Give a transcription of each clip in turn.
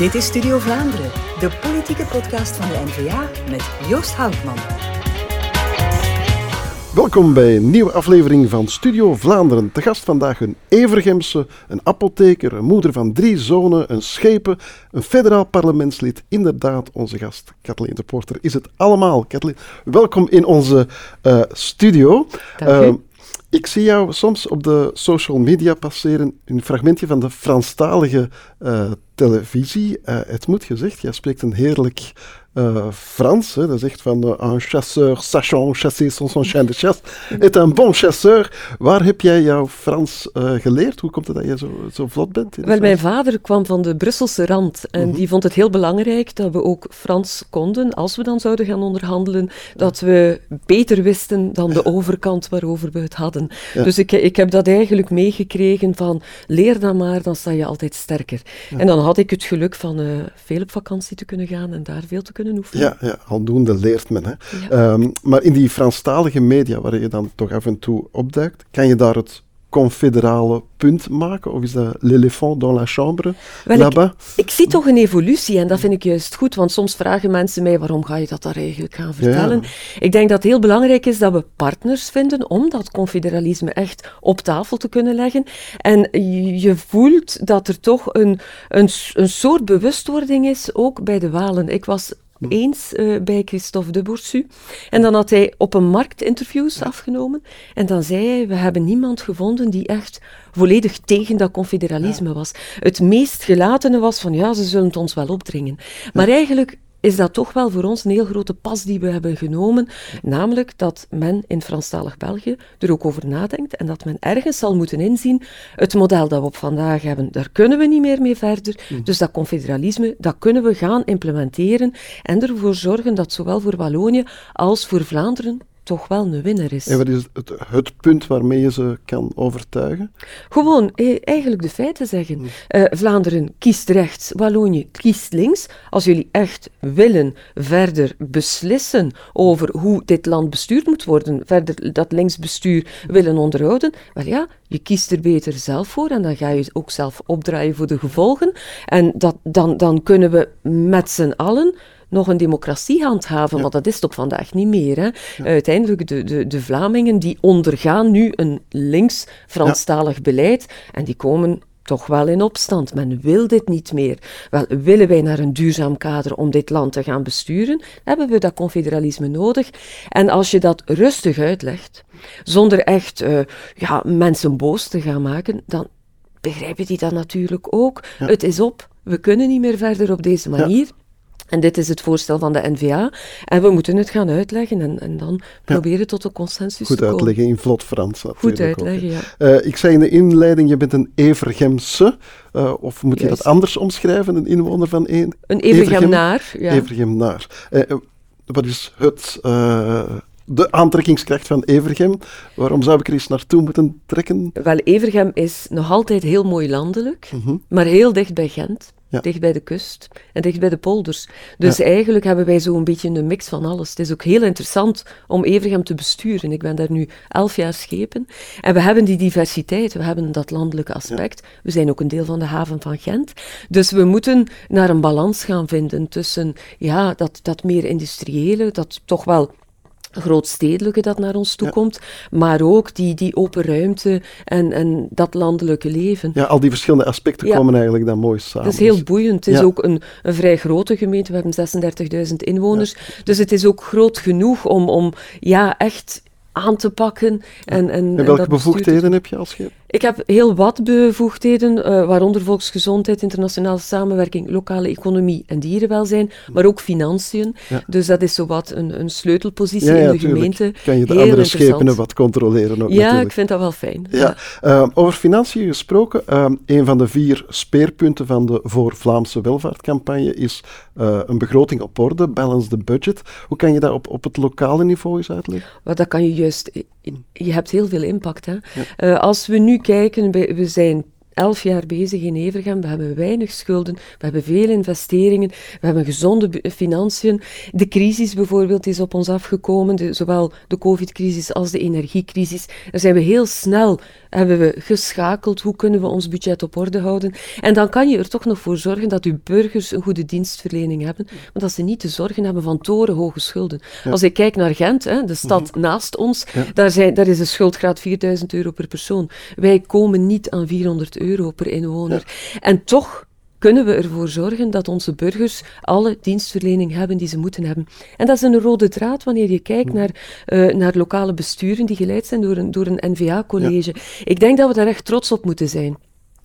Dit is Studio Vlaanderen, de politieke podcast van de NVA met Joost Houtman. Welkom bij een nieuwe aflevering van Studio Vlaanderen. Te gast vandaag een Evergemse, een apotheker, een moeder van drie zonen, een schepen, een federaal parlementslid. Inderdaad, onze gast Kathleen de Porter is het allemaal. Kathleen, welkom in onze uh, studio. Dank u. Uh, ik zie jou soms op de social media passeren een fragmentje van de Franstalige uh, televisie. Uh, het moet gezegd, jij spreekt een heerlijk uh, Frans. Hè. Dat echt van uh, un chasseur sachant chasser son, son chien de chasse est un bon chasseur. Waar heb jij jouw Frans uh, geleerd? Hoe komt het dat je zo, zo vlot bent? Wel, mijn vader kwam van de Brusselse rand en -hmm. die vond het heel belangrijk dat we ook Frans konden, als we dan zouden gaan onderhandelen, dat we beter wisten dan de overkant waarover we het hadden. Ja. Dus ik, ik heb dat eigenlijk meegekregen van leer dan maar, dan sta je altijd sterker. Ja. En dan had ik het geluk van veel op vakantie te kunnen gaan en daar veel te kunnen oefenen. Ja, ja aldoende leert men. Hè. Ja. Um, maar in die Franstalige media, waar je dan toch af en toe opduikt, kan je daar het confederale punt maken? Of is dat l'éléphant dans la chambre, là-bas? Ik, ik, zie toch een evolutie en dat vind ik juist goed, want soms vragen mensen mij waarom ga je dat daar eigenlijk gaan vertellen. Ja. Ik denk dat het heel belangrijk is dat we partners vinden om dat confederalisme echt op tafel te kunnen leggen. En je voelt dat er toch een, een, een soort bewustwording is, ook bij de Walen. Ik was eens uh, bij Christophe de Boursu. En dan had hij op een markt interviews ja. afgenomen. En dan zei hij, we hebben niemand gevonden die echt volledig tegen dat confederalisme ja. was. Het meest gelatene was van, ja, ze zullen het ons wel opdringen. Maar eigenlijk is dat toch wel voor ons een heel grote pas die we hebben genomen. Namelijk dat men in Franstalig België er ook over nadenkt en dat men ergens zal moeten inzien, het model dat we op vandaag hebben, daar kunnen we niet meer mee verder. Mm. Dus dat confederalisme, dat kunnen we gaan implementeren en ervoor zorgen dat zowel voor Wallonië als voor Vlaanderen toch wel een winnaar is. En wat is het, het punt waarmee je ze kan overtuigen? Gewoon eh, eigenlijk de feiten zeggen. Hmm. Uh, Vlaanderen kiest rechts, Wallonië kiest links. Als jullie echt willen verder beslissen over hoe dit land bestuurd moet worden, verder dat linksbestuur willen onderhouden, wel ja, je kiest er beter zelf voor en dan ga je ook zelf opdraaien voor de gevolgen. En dat, dan, dan kunnen we met z'n allen nog een democratie handhaven, ja. want dat is het op vandaag niet meer. Hè. Ja. Uiteindelijk, de, de, de Vlamingen die ondergaan nu een links-Franstalig ja. beleid en die komen toch wel in opstand. Men wil dit niet meer. Wel, willen wij naar een duurzaam kader om dit land te gaan besturen, hebben we dat confederalisme nodig. En als je dat rustig uitlegt, zonder echt uh, ja, mensen boos te gaan maken, dan begrijpen die dat natuurlijk ook. Het is op. We kunnen niet meer verder op deze manier. En dit is het voorstel van de NVA. En we moeten het gaan uitleggen en, en dan proberen ja. tot een consensus Goed te komen. uitleggen in vlot Frans. Goed uitleggen, ook, ja. Uh, ik zei in de inleiding, je bent een Evergemse. Uh, of moet Juist. je dat anders omschrijven, een inwoner van een... Een Evergemnaar, ja. Evergemnaar. Uh, wat is het de aantrekkingskracht van Evergem. Waarom zou ik er eens naartoe moeten trekken? Wel, Evergem is nog altijd heel mooi landelijk, Mhm. mm -hmm. maar heel dicht bij Gent. Ja. Dicht bij de kust en dicht bij de polders. Dus Ja. eigenlijk hebben wij zo'n beetje een mix van alles. Het is ook heel interessant om Evergem te besturen. Ik ben daar nu elf jaar schepen. En we hebben die diversiteit, we hebben dat landelijke aspect. We zijn ook een deel van de haven van Gent. Dus we moeten naar een balans gaan vinden tussen ja, dat, dat meer industriële, dat toch wel grootstedelijke dat naar ons toe Ja. komt, maar ook die, die open ruimte en, en dat landelijke leven. Ja, al die verschillende aspecten Ja. komen eigenlijk dan mooi samen. Het is heel boeiend. Het is ook een, een vrij grote gemeente. We hebben 36.000 inwoners. Dus het is ook groot genoeg om, om ja, echt aan te pakken. En, en, En welke bevoegdheden heb je als je... ik heb heel wat bevoegdheden, eh, waaronder volksgezondheid, internationale samenwerking, lokale economie en dierenwelzijn, maar ook financiën. Ja. Dus dat is zowat een, een sleutelpositie Ja, ja, in de tuurlijk. gemeente. Kan je de Heel andere schepenen wat controleren ook Ja, natuurlijk. ik vind dat wel fijn. Ja, eh, over financiën gesproken, eh, een van de vier speerpunten van de Voor Vlaamse Welvaartcampagne is een begroting op orde, balance the budget. Hoe kan je dat op, op het lokale niveau eens uitleggen? Dat kan je juist... Je hebt heel veel impact. Hè? Als we nu kijken, we, zijn elf jaar bezig in Evergem. We hebben weinig schulden, we hebben veel investeringen, we hebben gezonde financiën. De crisis bijvoorbeeld is op ons afgekomen, de, zowel de covid-crisis als de energiecrisis. Daar zijn we heel snel hebben we geschakeld. Hoe kunnen we ons budget op orde houden? En dan kan je er toch nog voor zorgen dat uw burgers een goede dienstverlening hebben, maar dat ze niet te zorgen hebben van torenhoge schulden. Als ik kijk naar Gent, hè, de stad Mhm. naast ons, daar, zijn, daar is de schuldgraad 4000 euro per persoon. Wij komen niet aan 400 euro per inwoner. En toch kunnen we ervoor zorgen dat onze burgers alle dienstverlening hebben die ze moeten hebben. En dat is een rode draad wanneer je kijkt naar, eh, naar lokale besturen die geleid zijn door een, door een NVA-college. Ik denk dat we daar echt trots op moeten zijn.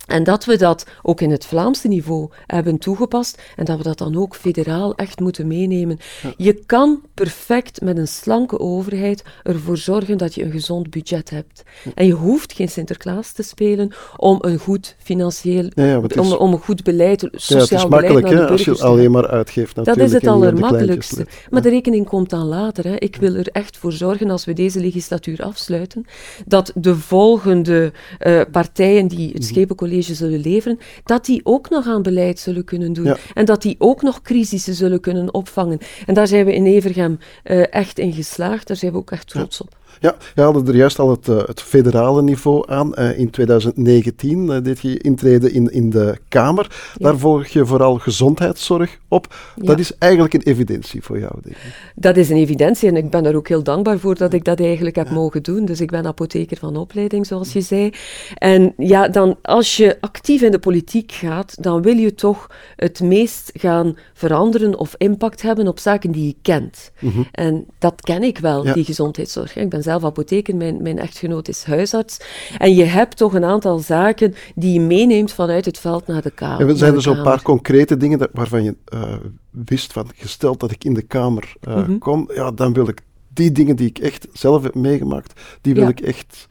En dat we dat ook in het Vlaamse niveau hebben toegepast en dat we dat dan ook federaal echt moeten meenemen. Je kan perfect met een slanke overheid ervoor zorgen dat je een gezond budget hebt. En je hoeft geen Sinterklaas te spelen om een goed financieel, Ja, is- om, om een goed beleid, Ja, het sociaal is beleid makkelijk hè, als je het alleen maar uitgeeft dat is het allermakkelijkste. Maar de rekening komt dan later. Hè. Ik wil er echt voor zorgen, als we deze legislatuur afsluiten, dat de volgende eh, partijen die Mhm. het Schepencollege zullen leveren, dat die ook nog aan beleid zullen kunnen doen. Ja. En dat die ook nog crisissen zullen kunnen opvangen. En daar zijn we in Evergem eh, echt in geslaagd. Daar zijn we ook echt trots op. Ja, je haalde er juist al het, eh, het federale niveau aan. Eh, in 2019 eh, deed je intreden in, in de Kamer. Daar volg je vooral gezondheidszorg op. Dat Ja. is eigenlijk een evidentie voor jou, denk ik. Dat is een evidentie en ik ben daar ook heel dankbaar voor dat ik dat eigenlijk heb mogen doen. Dus ik ben apotheker van opleiding, zoals je zei. En ja, dan als je actief in de politiek gaat, dan wil je toch het meest gaan veranderen of impact hebben op zaken die je kent. En dat ken ik wel, Mhm. Die gezondheidszorg. Ik ben zelf apotheker, mijn, mijn echtgenoot is huisarts. En je hebt toch een aantal zaken die je meeneemt vanuit het veld naar de Kamer. En we zijn er zo'n paar concrete dingen dat- waarvan je eh, wist van, gesteld dat ik in de Kamer Mhm. kom, ja, dan wil ik die dingen die ik echt zelf heb meegemaakt, die wil Ja. ik echt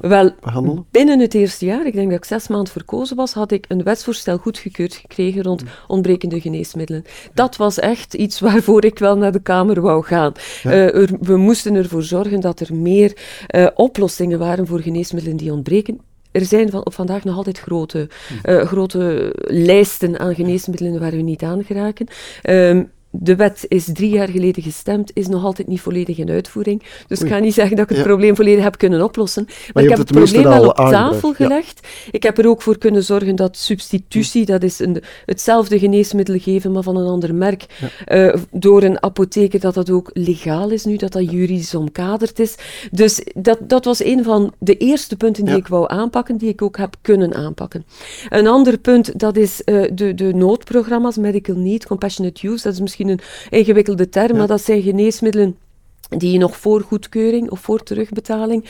Wel, behandelen. binnen het eerste jaar, ik denk dat ik zes maanden verkozen was, had ik een wetsvoorstel goedgekeurd gekregen rond ontbrekende geneesmiddelen. Dat was echt iets waarvoor ik wel naar de Kamer wou gaan. Eh, er- we moesten ervoor zorgen dat er meer eh, oplossingen waren voor geneesmiddelen die ontbreken. Er zijn van, op vandaag nog altijd grote, eh, grote lijsten aan geneesmiddelen waar we niet aan geraken. Ehm, de wet is drie jaar geleden gestemd, is nog altijd niet volledig in uitvoering. Dus ik ga niet zeggen dat ik het Ja. probleem volledig heb kunnen oplossen. Maar, ik heb het het probleem wel op tafel ja. gelegd. Ik heb er ook voor kunnen zorgen dat substitutie, dat is een, hetzelfde geneesmiddel geven, maar van een ander merk, eh, door een apotheker, dat dat ook legaal is nu, dat dat juridisch omkaderd is. Dus dat, dat was een van de eerste punten die ik wou aanpakken, die ik ook heb kunnen aanpakken. Een ander punt, dat is eh, de, de noodprogramma's, medical need, compassionate use, dat is misschien een ingewikkelde term, maar dat zijn geneesmiddelen die je nog voor goedkeuring of voor terugbetaling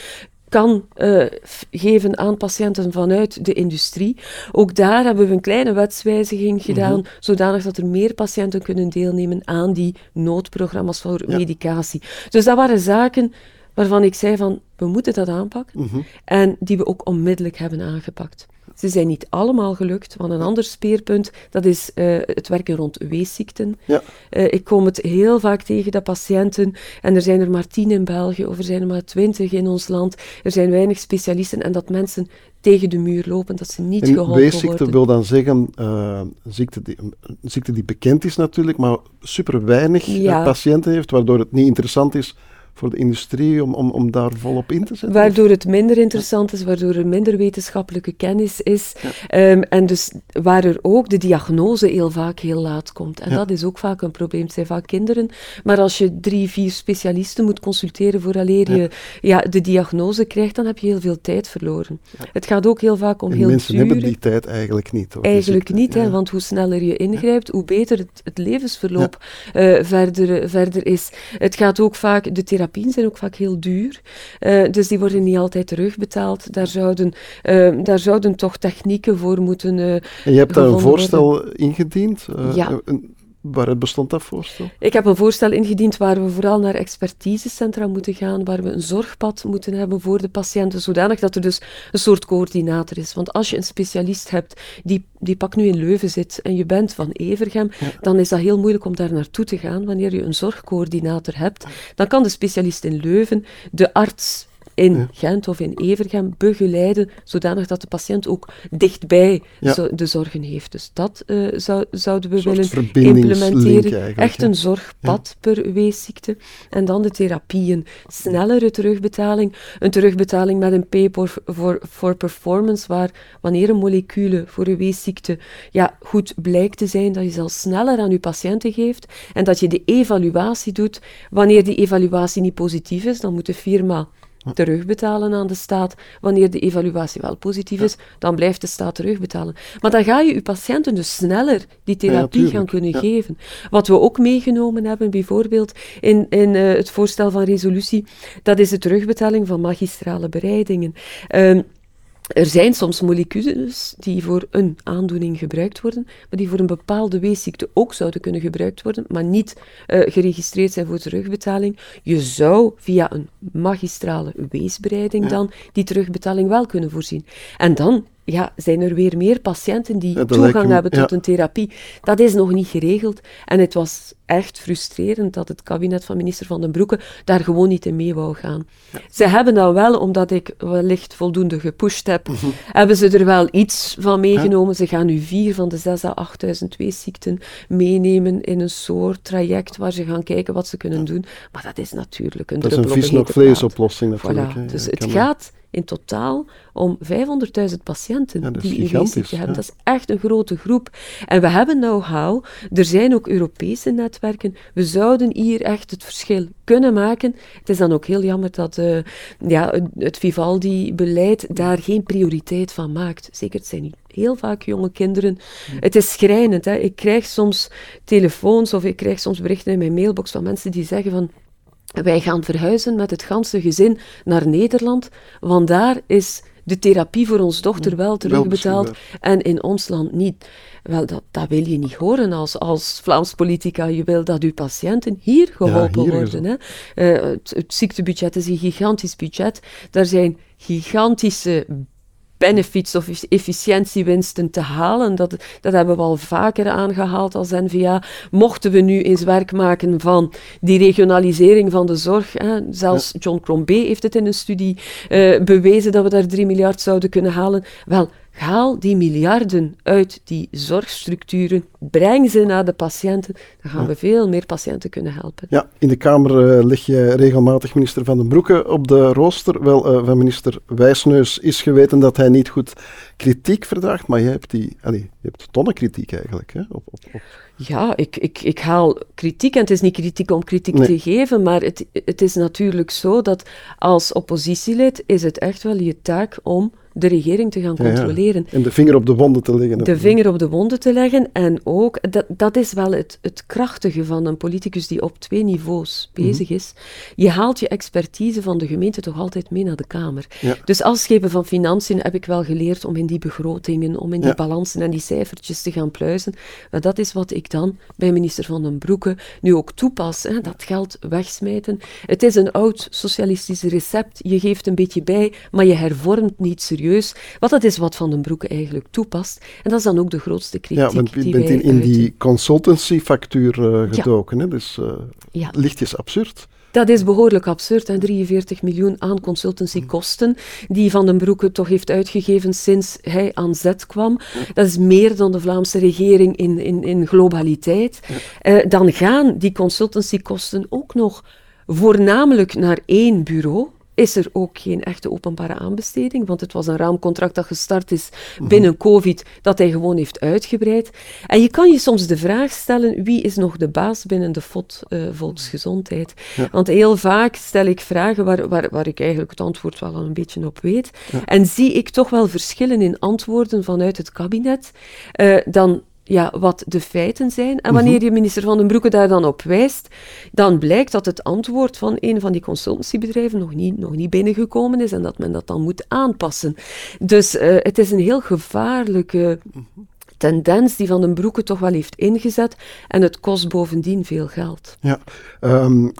kan eh, geven aan patiënten vanuit de industrie. Ook daar hebben we een kleine wetswijziging gedaan, zodanig dat er meer patiënten kunnen deelnemen aan die noodprogramma's voor Ja. medicatie. Dus dat waren zaken waarvan ik zei van, we moeten dat aanpakken Mhm. en die we ook onmiddellijk hebben aangepakt. Ze zijn niet allemaal gelukt, want een ander speerpunt, dat is eh, het werken rond weesziekten. Ja. Eh, ik kom het heel vaak tegen dat patiënten, en er zijn er maar tien in België, of er zijn er maar twintig in ons land, er zijn weinig specialisten, en dat mensen tegen de muur lopen, dat ze niet En geholpen weesziekte worden. wil dan zeggen, eh, een, ziekte die, een ziekte die bekend is natuurlijk, maar super weinig eh, Ja. patiënten heeft, waardoor het niet interessant is voor de industrie om, om, om daar volop in te zetten. Waardoor het minder interessant is, waardoor er minder wetenschappelijke kennis is. Ehm, en dus waar er ook de diagnose heel vaak heel laat komt. En Ja. dat is ook vaak een probleem. Het zijn vaak kinderen. Maar als je drie, vier specialisten moet consulteren vooraleer je ja, de diagnose krijgt, dan heb je heel veel tijd verloren. Het gaat ook heel vaak om en heel mensen dure... hebben die tijd eigenlijk niet. Hoor, Eigenlijk ziekte. niet, hè, want hoe sneller je ingrijpt, hoe beter het, het levensverloop eh, verder, verder is. Het gaat ook vaak, de therapieën zijn ook vaak heel duur, eh, dus die worden niet altijd terugbetaald. Daar zouden, eh, daar zouden toch technieken voor moeten. eh, En je hebt daar een voorstel ingediend. Ja. en Waaruit bestond dat voorstel? Ik heb een voorstel ingediend waar we vooral naar expertisecentra moeten gaan, waar we een zorgpad moeten hebben voor de patiënten, zodanig dat er dus een soort coördinator is. Want als je een specialist hebt die, die pak nu in Leuven zit en je bent van Evergem, dan is dat heel moeilijk om daar naartoe te gaan. Wanneer je een zorgcoördinator hebt, dan kan de specialist in Leuven de arts in Gent of in Evergem begeleiden, zodanig dat de patiënt ook dichtbij de zorgen heeft. Dus dat uh, zou, zouden we willen implementeren. Echt een zorgpad per weesziekte. En dan de therapieën. Snellere terugbetaling. Een terugbetaling met een pay for, for, performance, waar wanneer een molecule voor een weesziekte ja, goed blijkt te zijn, dat je ze sneller aan je patiënten geeft en dat je de evaluatie doet. Wanneer die evaluatie niet positief is, dan moet de firma terugbetalen aan de staat. Wanneer de evaluatie wel positief is, dan blijft de staat terugbetalen. Maar dan ga je je patiënten dus sneller die therapie gaan kunnen geven. Wat we ook meegenomen hebben, bijvoorbeeld in, in uh, het voorstel van resolutie, dat is de terugbetaling van magistrale bereidingen. Uh, er zijn soms moleculen die voor een aandoening gebruikt worden, maar die voor een bepaalde weesziekte ook zouden kunnen gebruikt worden, maar niet uh, geregistreerd zijn voor terugbetaling. Je zou via een magistrale weesbereiding dan die terugbetaling wel kunnen voorzien. En dan ja, zijn er weer meer patiënten die toegang hebben tot een therapie. Dat is nog niet geregeld. En het was echt frustrerend dat het kabinet van minister Van den Broeke daar gewoon niet in mee wou gaan. Ze hebben dan wel, omdat ik wellicht voldoende gepusht heb, mhm. hebben ze er wel iets van meegenomen. Ze gaan nu vier van de zes à 8000 weesziekten meenemen in een soort traject waar ze gaan kijken wat ze kunnen doen. Maar dat is natuurlijk een Dat is een vis-nog-vlees-oplossing natuurlijk. Voilà. Dus het gaat in totaal om 500.000 patiënten die een weesziekte hebben. Dat is echt een grote groep. En we hebben know-how. Er zijn ook Europese netwerken. We zouden hier echt het verschil kunnen maken. Het is dan ook heel jammer dat uh, ja, het Vivaldi-beleid daar geen prioriteit van maakt. Zeker, het zijn niet heel vaak jonge kinderen. Het is schrijnend. Hè. Ik krijg soms telefoons of ik krijg soms berichten in mijn mailbox van mensen die zeggen van wij gaan verhuizen met het ganse gezin naar Nederland, want daar is de therapie voor ons dochter wel terugbetaald en in ons land niet. Wel, dat, dat wil je niet horen als, als Vlaams politica. Je wil dat uw patiënten hier geholpen worden. Hè. Uh, het, het ziektebudget is een gigantisch budget. Daar zijn gigantische benefits of efficiëntiewinsten te halen. Dat, dat hebben we al vaker aangehaald als NVA. Mochten we nu eens werk maken van die regionalisering van de zorg, hè, zelfs John Crombie heeft het in een studie uh, bewezen dat we daar 3 miljard zouden kunnen halen. Wel, Haal die miljarden uit die zorgstructuren, breng ze naar de patiënten, dan gaan we veel meer patiënten kunnen helpen. Ja, in de Kamer uh, leg je regelmatig minister Van den Broeke op de rooster. Wel, uh, van minister Wijsneus is geweten dat hij niet goed kritiek verdraagt, maar je hebt, die, allee, je hebt tonnen kritiek eigenlijk. Hè, op, op, op. Ja, ik, ik, ik haal kritiek en het is niet kritiek om kritiek te geven, maar het, het is natuurlijk zo dat als oppositielid is het echt wel je taak om de regering te gaan controleren. En de vinger op de wonden te leggen. De vinger op de wonden te leggen. En ook, dat, dat is wel het, het krachtige van een politicus die op twee niveaus mhm. bezig is. Je haalt je expertise van de gemeente toch altijd mee naar de Kamer. Dus als schepen van financiën heb ik wel geleerd om in die begrotingen, om in die balansen en die cijfertjes te gaan pluizen. Maar dat is wat ik dan bij minister Van den Broeke nu ook toepas. Hè, dat geld wegsmijten. Het is een oud socialistisch recept. Je geeft een beetje bij, maar je hervormt niet serieus wat dat is wat Van den Broeke eigenlijk toepast. En dat is dan ook de grootste kritiek ja, want je bent in, in die consultancy-factuur uh, gedoken. Hè? Dus uh, ja. lichtjes absurd. Dat is behoorlijk absurd. En 43 miljoen aan consultancykosten die Van den Broeke toch heeft uitgegeven sinds hij aan zet kwam. Dat is meer dan de Vlaamse regering in, in, in globaliteit. Uh, dan gaan die consultancykosten ook nog voornamelijk naar één bureau is er ook geen echte openbare aanbesteding, want het was een raamcontract dat gestart is binnen COVID, dat hij gewoon heeft uitgebreid. En je kan je soms de vraag stellen, wie is nog de baas binnen de FOD uh, Volksgezondheid? Want heel vaak stel ik vragen waar, waar, waar ik eigenlijk het antwoord wel al een beetje op weet. En zie ik toch wel verschillen in antwoorden vanuit het kabinet. Uh, dan ja, wat de feiten zijn. En wanneer mhm. je minister Van den Broeke daar dan op wijst, dan blijkt dat het antwoord van een van die consultancybedrijven nog niet, nog niet binnengekomen is en dat men dat dan moet aanpassen. Dus uh, het is een heel gevaarlijke tendens die Van den Broeke toch wel heeft ingezet en het kost bovendien veel geld. Ja, um,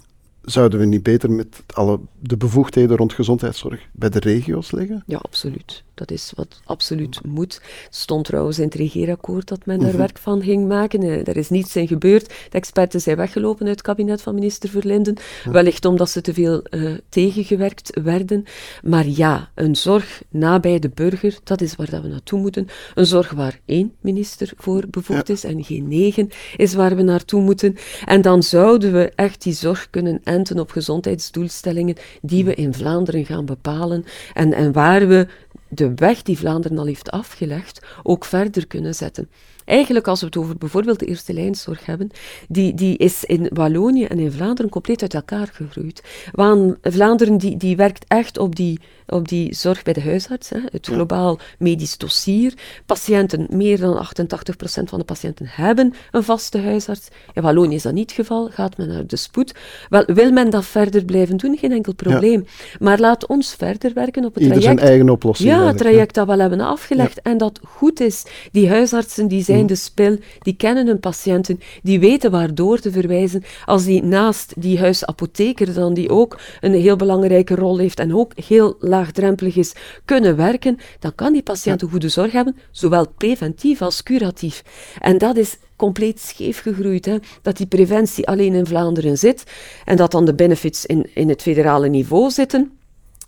zouden we niet beter met alle de bevoegdheden rond gezondheidszorg bij de regio's leggen? Ja, absoluut. Dat is wat absoluut moet. Stond trouwens in het regeerakkoord dat men daar werk van ging maken. Uh, er is niets in gebeurd. De experten zijn weggelopen uit het kabinet van minister Verlinden. Wellicht omdat ze te veel uh, tegengewerkt werden. Maar ja, een zorg nabij de burger, dat is waar dat we naartoe moeten. Een zorg waar één minister voor bevoegd is en geen negen, is waar we naartoe moeten. En dan zouden we echt die zorg kunnen enten op gezondheidsdoelstellingen die we in Vlaanderen gaan bepalen en, en waar we de weg die Vlaanderen al heeft afgelegd ook verder kunnen zetten. Eigenlijk, als we het over bijvoorbeeld de eerste lijnzorg hebben, die, die is in Wallonië en in Vlaanderen compleet uit elkaar gegroeid. Waan, Vlaanderen die, die werkt echt op die, op die zorg bij de huisarts, hè, het globaal medisch dossier. Patiënten, meer dan 88% van de patiënten hebben een vaste huisarts. In Wallonië is dat niet het geval, gaat men naar de spoed. Wel, wil men dat verder blijven doen, geen enkel probleem. Maar laat ons verder werken op het Ieder traject. zijn eigen oplossing. Ja, het traject dat we hebben afgelegd en dat goed is. Die huisartsen die zijn zijn de spil, die kennen hun patiënten, die weten waardoor te verwijzen. Als die naast die huisapotheker dan, die ook een heel belangrijke rol heeft en ook heel laagdrempelig is, kunnen werken, dan kan die patiënt een goede zorg hebben, zowel preventief als curatief. En dat is compleet scheef gegroeid. Hè? Dat die preventie alleen in Vlaanderen zit en dat dan de benefits in, in het federale niveau zitten.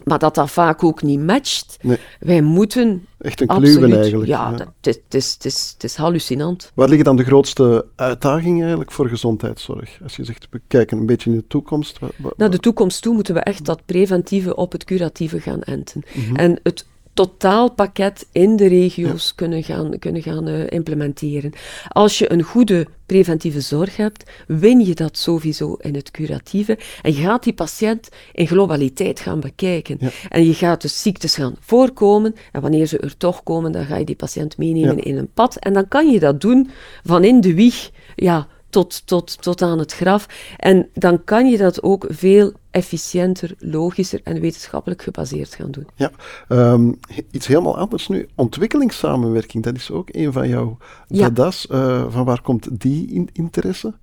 Maar dat dat vaak ook niet matcht. Nee. Wij moeten. Echt een kluwen eigenlijk. Ja, Ja. dat- het is- het is- het is- hallucinant. Waar liggen dan de grootste uitdagingen eigenlijk voor gezondheidszorg? Als je zegt, we kijken een beetje in de toekomst. Naar de toekomst toe moeten we echt dat preventieve op het curatieve gaan enten. Mhm. En het totaalpakket in de regio's kunnen gaan, kunnen gaan eh, implementeren. Als je een goede preventieve zorg hebt, win je dat sowieso in het curatieve. En je gaat die patiënt in globaliteit gaan bekijken. Ja. En je gaat dus ziektes gaan voorkomen. En wanneer ze er toch komen, dan ga je die patiënt meenemen Ja. in een pad. En dan kan je dat doen van in de wieg ja, tot, tot, tot aan het graf. En dan kan je dat ook veel efficiënter, logischer en wetenschappelijk gebaseerd gaan doen. Ja, ehm, iets helemaal anders nu. Ontwikkelingssamenwerking, dat is ook een van jouw Ja. dadas. Eh, van waar komt die in- interesse?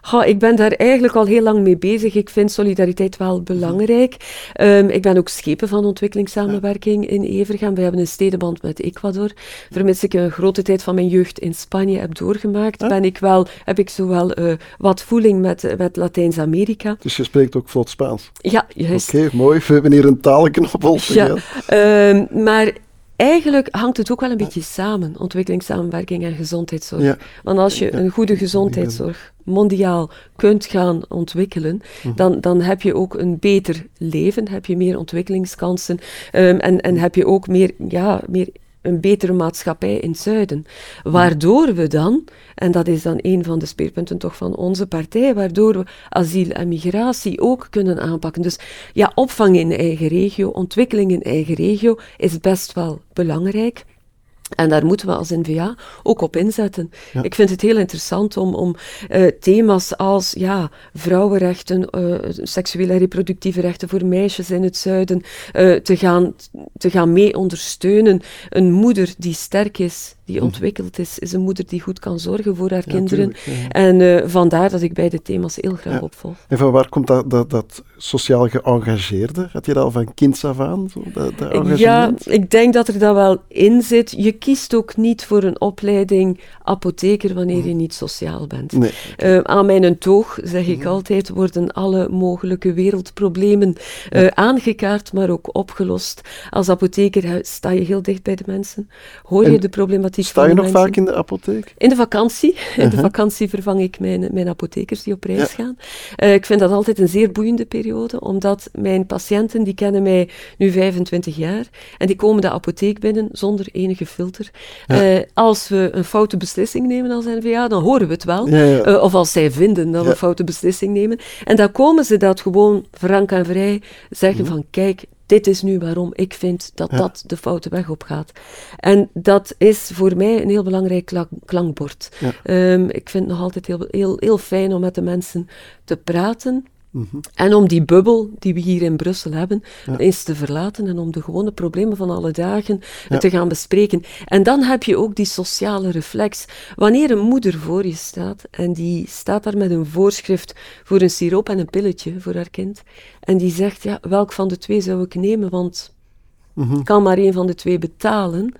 Ha, ik ben daar eigenlijk al heel lang mee bezig. Ik vind solidariteit wel belangrijk. Ehm, ik ben ook schepen van ontwikkelingssamenwerking in Evergem. We hebben een stedenband met Ecuador. Vermits ik een grote tijd van mijn jeugd in Spanje heb doorgemaakt, ben ik wel, heb ik zowel eh, wat voeling met, eh, met Latijns-Amerika. Dus je spreekt ook vlot Spaans. Ja, juist. Oké, mooi. We hebben hier een talenknobbel. Ja, ehm, maar eigenlijk hangt het ook wel een beetje samen, ontwikkelingssamenwerking en gezondheidszorg. Ja. Want als je een goede gezondheidszorg mondiaal kunt gaan ontwikkelen, Mhm. dan, dan heb je ook een beter leven, heb je meer ontwikkelingskansen ehm, en, en heb je ook meer, ja, meer een betere maatschappij in het zuiden. Waardoor we dan, en dat is dan een van de speerpunten toch van onze partij, waardoor we asiel en migratie ook kunnen aanpakken. Dus ja, opvang in eigen regio, ontwikkeling in eigen regio is best wel belangrijk. En daar moeten we als NVA ook op inzetten. Ja. Ik vind het heel interessant om, om eh, thema's als ja, vrouwenrechten, eh, seksuele en reproductieve rechten voor meisjes in het zuiden eh, te, gaan, te gaan mee ondersteunen. Een moeder die sterk is, die ontwikkeld is, is een moeder die goed kan zorgen voor haar Mhm. Ja, kinderen. tuurlijk, ja. En vandaar dat ik beide thema's heel graag opvolg. En van waar komt dat, dat, dat sociaal geëngageerde? Had je dat al van kinds af aan, zo, dat, dat Ja, ik denk dat er dat wel in zit. Je kiest ook niet voor een opleiding apotheker wanneer je niet sociaal bent. Nee. Eh, aan mijn toog, zeg ik altijd, worden alle mogelijke wereldproblemen eh, aangekaart, maar ook opgelost. Als apotheker sta je heel dicht bij de mensen. Hoor je En de problematiek Sta van je de nog mensen. vaak in de apotheek? In de vakantie. In de Uh-huh. vakantie vervang ik mijn, mijn apothekers die op reis Ja. gaan. Eh, ik vind dat altijd een zeer boeiende periode, omdat mijn patiënten, die kennen mij nu 25 jaar, en die komen de apotheek binnen zonder enige filter. Ja. Eh, als we een foute beslissing nemen als NVA, dan horen we het wel. Ja, ja. Eh, of als zij vinden dat we een foute beslissing nemen. En dan komen ze dat gewoon frank en vrij zeggen van, kijk, dit is nu waarom ik vind dat Mhm. Dat de foute weg op gaat. En dat is voor mij een heel belangrijk kla- klankbord. Ja. Ehm, ik vind het nog altijd heel, heel, heel fijn om met de mensen te praten. En om die bubbel die we hier in Brussel hebben, Ja. eens te verlaten en om de gewone problemen van alle dagen Ja. te gaan bespreken. En dan heb je ook die sociale reflex. Wanneer een moeder voor je staat en die staat daar met een voorschrift voor een siroop en een pilletje voor haar kind, en die zegt, ja, welk van de twee zou ik nemen, want Mhm. kan maar één van de twee betalen,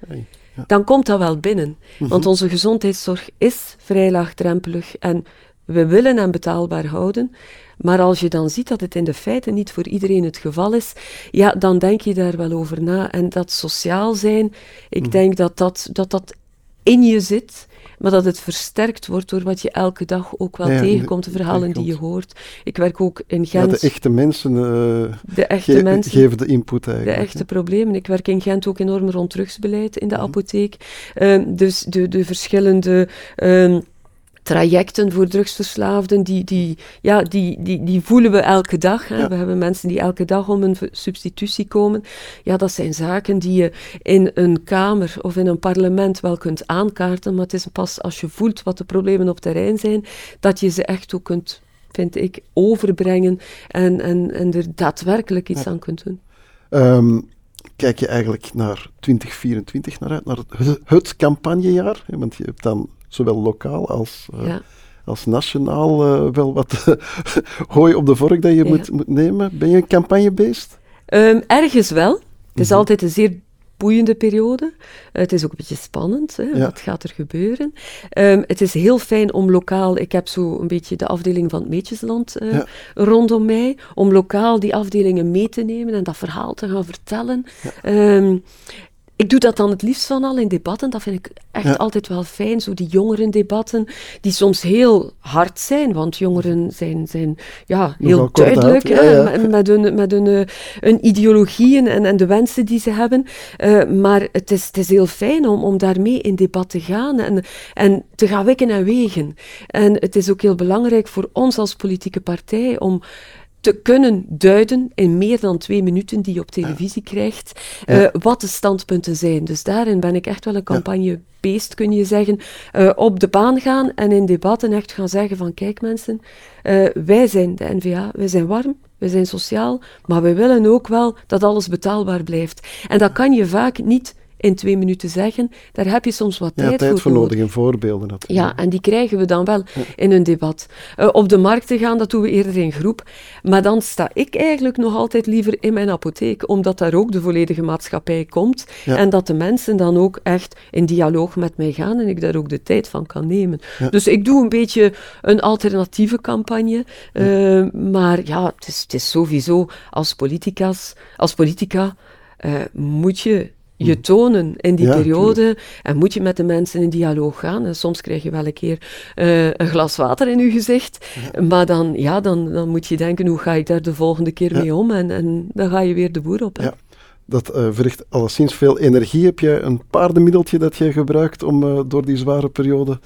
ja. dan komt dat wel binnen. Mhm. Want onze gezondheidszorg is vrij laagdrempelig en we willen hem betaalbaar houden. Maar als je dan ziet dat het in de feiten niet voor iedereen het geval is, ja, dan denk je daar wel over na. En dat sociaal zijn, ik Mhm. denk dat dat, dat dat in je zit, maar dat het versterkt wordt door wat je elke dag ook wel Ja, ja, tegenkomt, de de- verhalen die je hoort. Ik werk ook in Ja, Gent, de echte mensen, eh, de echte ge- mensen. geven de input De eigenlijk. echte problemen. Ik werk in Gent ook enorm rond drugsbeleid in de Mhm. apotheek. Ehm, dus de, de verschillende ehm, trajecten voor drugsverslaafden, die, die, ja, die, die, die voelen we elke dag. Hè. Ja. We hebben mensen die elke dag om een substitutie komen. Ja, dat zijn zaken die je in een kamer of in een parlement wel kunt aankaarten, maar het is pas als je voelt wat de problemen op terrein zijn, dat je ze echt ook kunt, vind ik, overbrengen en, en, en er daadwerkelijk iets Ja. aan kunt doen. Ehm, kijk je eigenlijk naar 2024 naar uit, naar het, het campagnejaar? Want je hebt dan zowel lokaal als, eh, Ja. als nationaal eh, wel wat hooi op de vork dat je Ja. moet, moet nemen. Ben je een campagnebeest? Ehm, ergens wel. Het is Mhm. altijd een zeer boeiende periode. Eh, het is ook een beetje spannend. Hè? Ja. Wat gaat er gebeuren? Ehm, het is heel fijn om lokaal... Ik heb zo een beetje de afdeling van het Meetjesland Ja. rondom mij. Om lokaal die afdelingen mee te nemen en dat verhaal te gaan vertellen. Ehm, ik doe dat dan het liefst van al in debatten. Dat vind ik echt Ja. altijd wel fijn. Zo die jongerendebatten, die soms heel hard zijn. Want jongeren zijn, zijn ja, heel Nogal duidelijk ja, hè, met- met hun, met hun, eh, hun ideologieën en, en de wensen die ze hebben. Eh, maar het is, het is heel fijn om, om daarmee in debat te gaan en, en te gaan wikken en wegen. En het is ook heel belangrijk voor ons als politieke partij om te kunnen duiden in meer dan twee minuten die je op televisie krijgt, eh, wat de standpunten zijn. Dus daarin ben ik echt wel een campagnebeest, kun je zeggen. Eh, op de baan gaan en in debatten echt gaan zeggen van kijk mensen, eh, wij zijn de N-VA, wij zijn warm, wij zijn sociaal, maar we willen ook wel dat alles betaalbaar blijft. En dat kan je vaak niet in twee minuten zeggen. Daar heb je soms wat Ja, tijd, tijd voor nodig. en voorbeelden natuurlijk. Ja, en die krijgen we dan wel in een debat. Eh, op de markt te gaan, dat doen we eerder in groep. Maar dan sta ik eigenlijk nog altijd liever in mijn apotheek, omdat daar ook de volledige maatschappij komt. Ja. En dat de mensen dan ook echt in dialoog met mij gaan en ik daar ook de tijd van kan nemen. Dus ik doe een beetje een alternatieve campagne. eh, maar ja, het is, het is sowieso als politicas, als politica eh, moet je je tonen in die Ja, periode en moet je met de mensen in dialoog gaan. En soms krijg je wel een keer eh, een glas water in je gezicht, maar dan, ja, dan, dan moet je denken, hoe ga ik daar de volgende keer Ja. mee om? En, en dan ga je weer de boer op. hè. Ja. Dat eh, vergt alleszins veel energie. Heb jij een paardenmiddeltje dat jij gebruikt om eh, door die zware periode...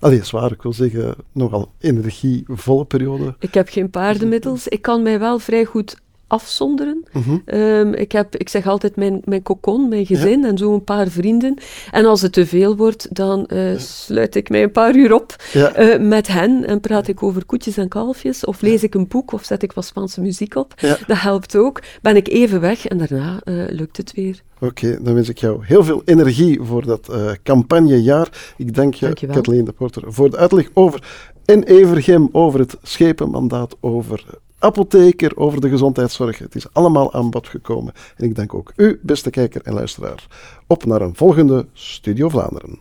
Allee, zwaar, ik wil zeggen, nogal energievolle periode. Ik heb geen paardenmiddels. Ik kan mij wel vrij goed afzonderen. Mhm. Ehm, ik, heb, ik zeg altijd mijn, mijn kokon, mijn gezin en zo een paar vrienden. En als het te veel wordt, dan eh, sluit ik mij een paar uur op Ja. eh, met hen en praat ik over koetjes en kalfjes. Of lees ik een boek of zet ik wat Spaanse muziek op. Dat helpt ook. Ben ik even weg en daarna eh, lukt het weer. Oké, dan wens ik jou heel veel energie voor dat campagnejaar. Ik dank je. Kathleen de Porter, voor de uitleg over en Evergem, over het schepenmandaat, over apotheker, over de gezondheidszorg. Het is allemaal aan bod gekomen. En ik dank ook u, beste kijker en luisteraar. Op naar een volgende Studio Vlaanderen.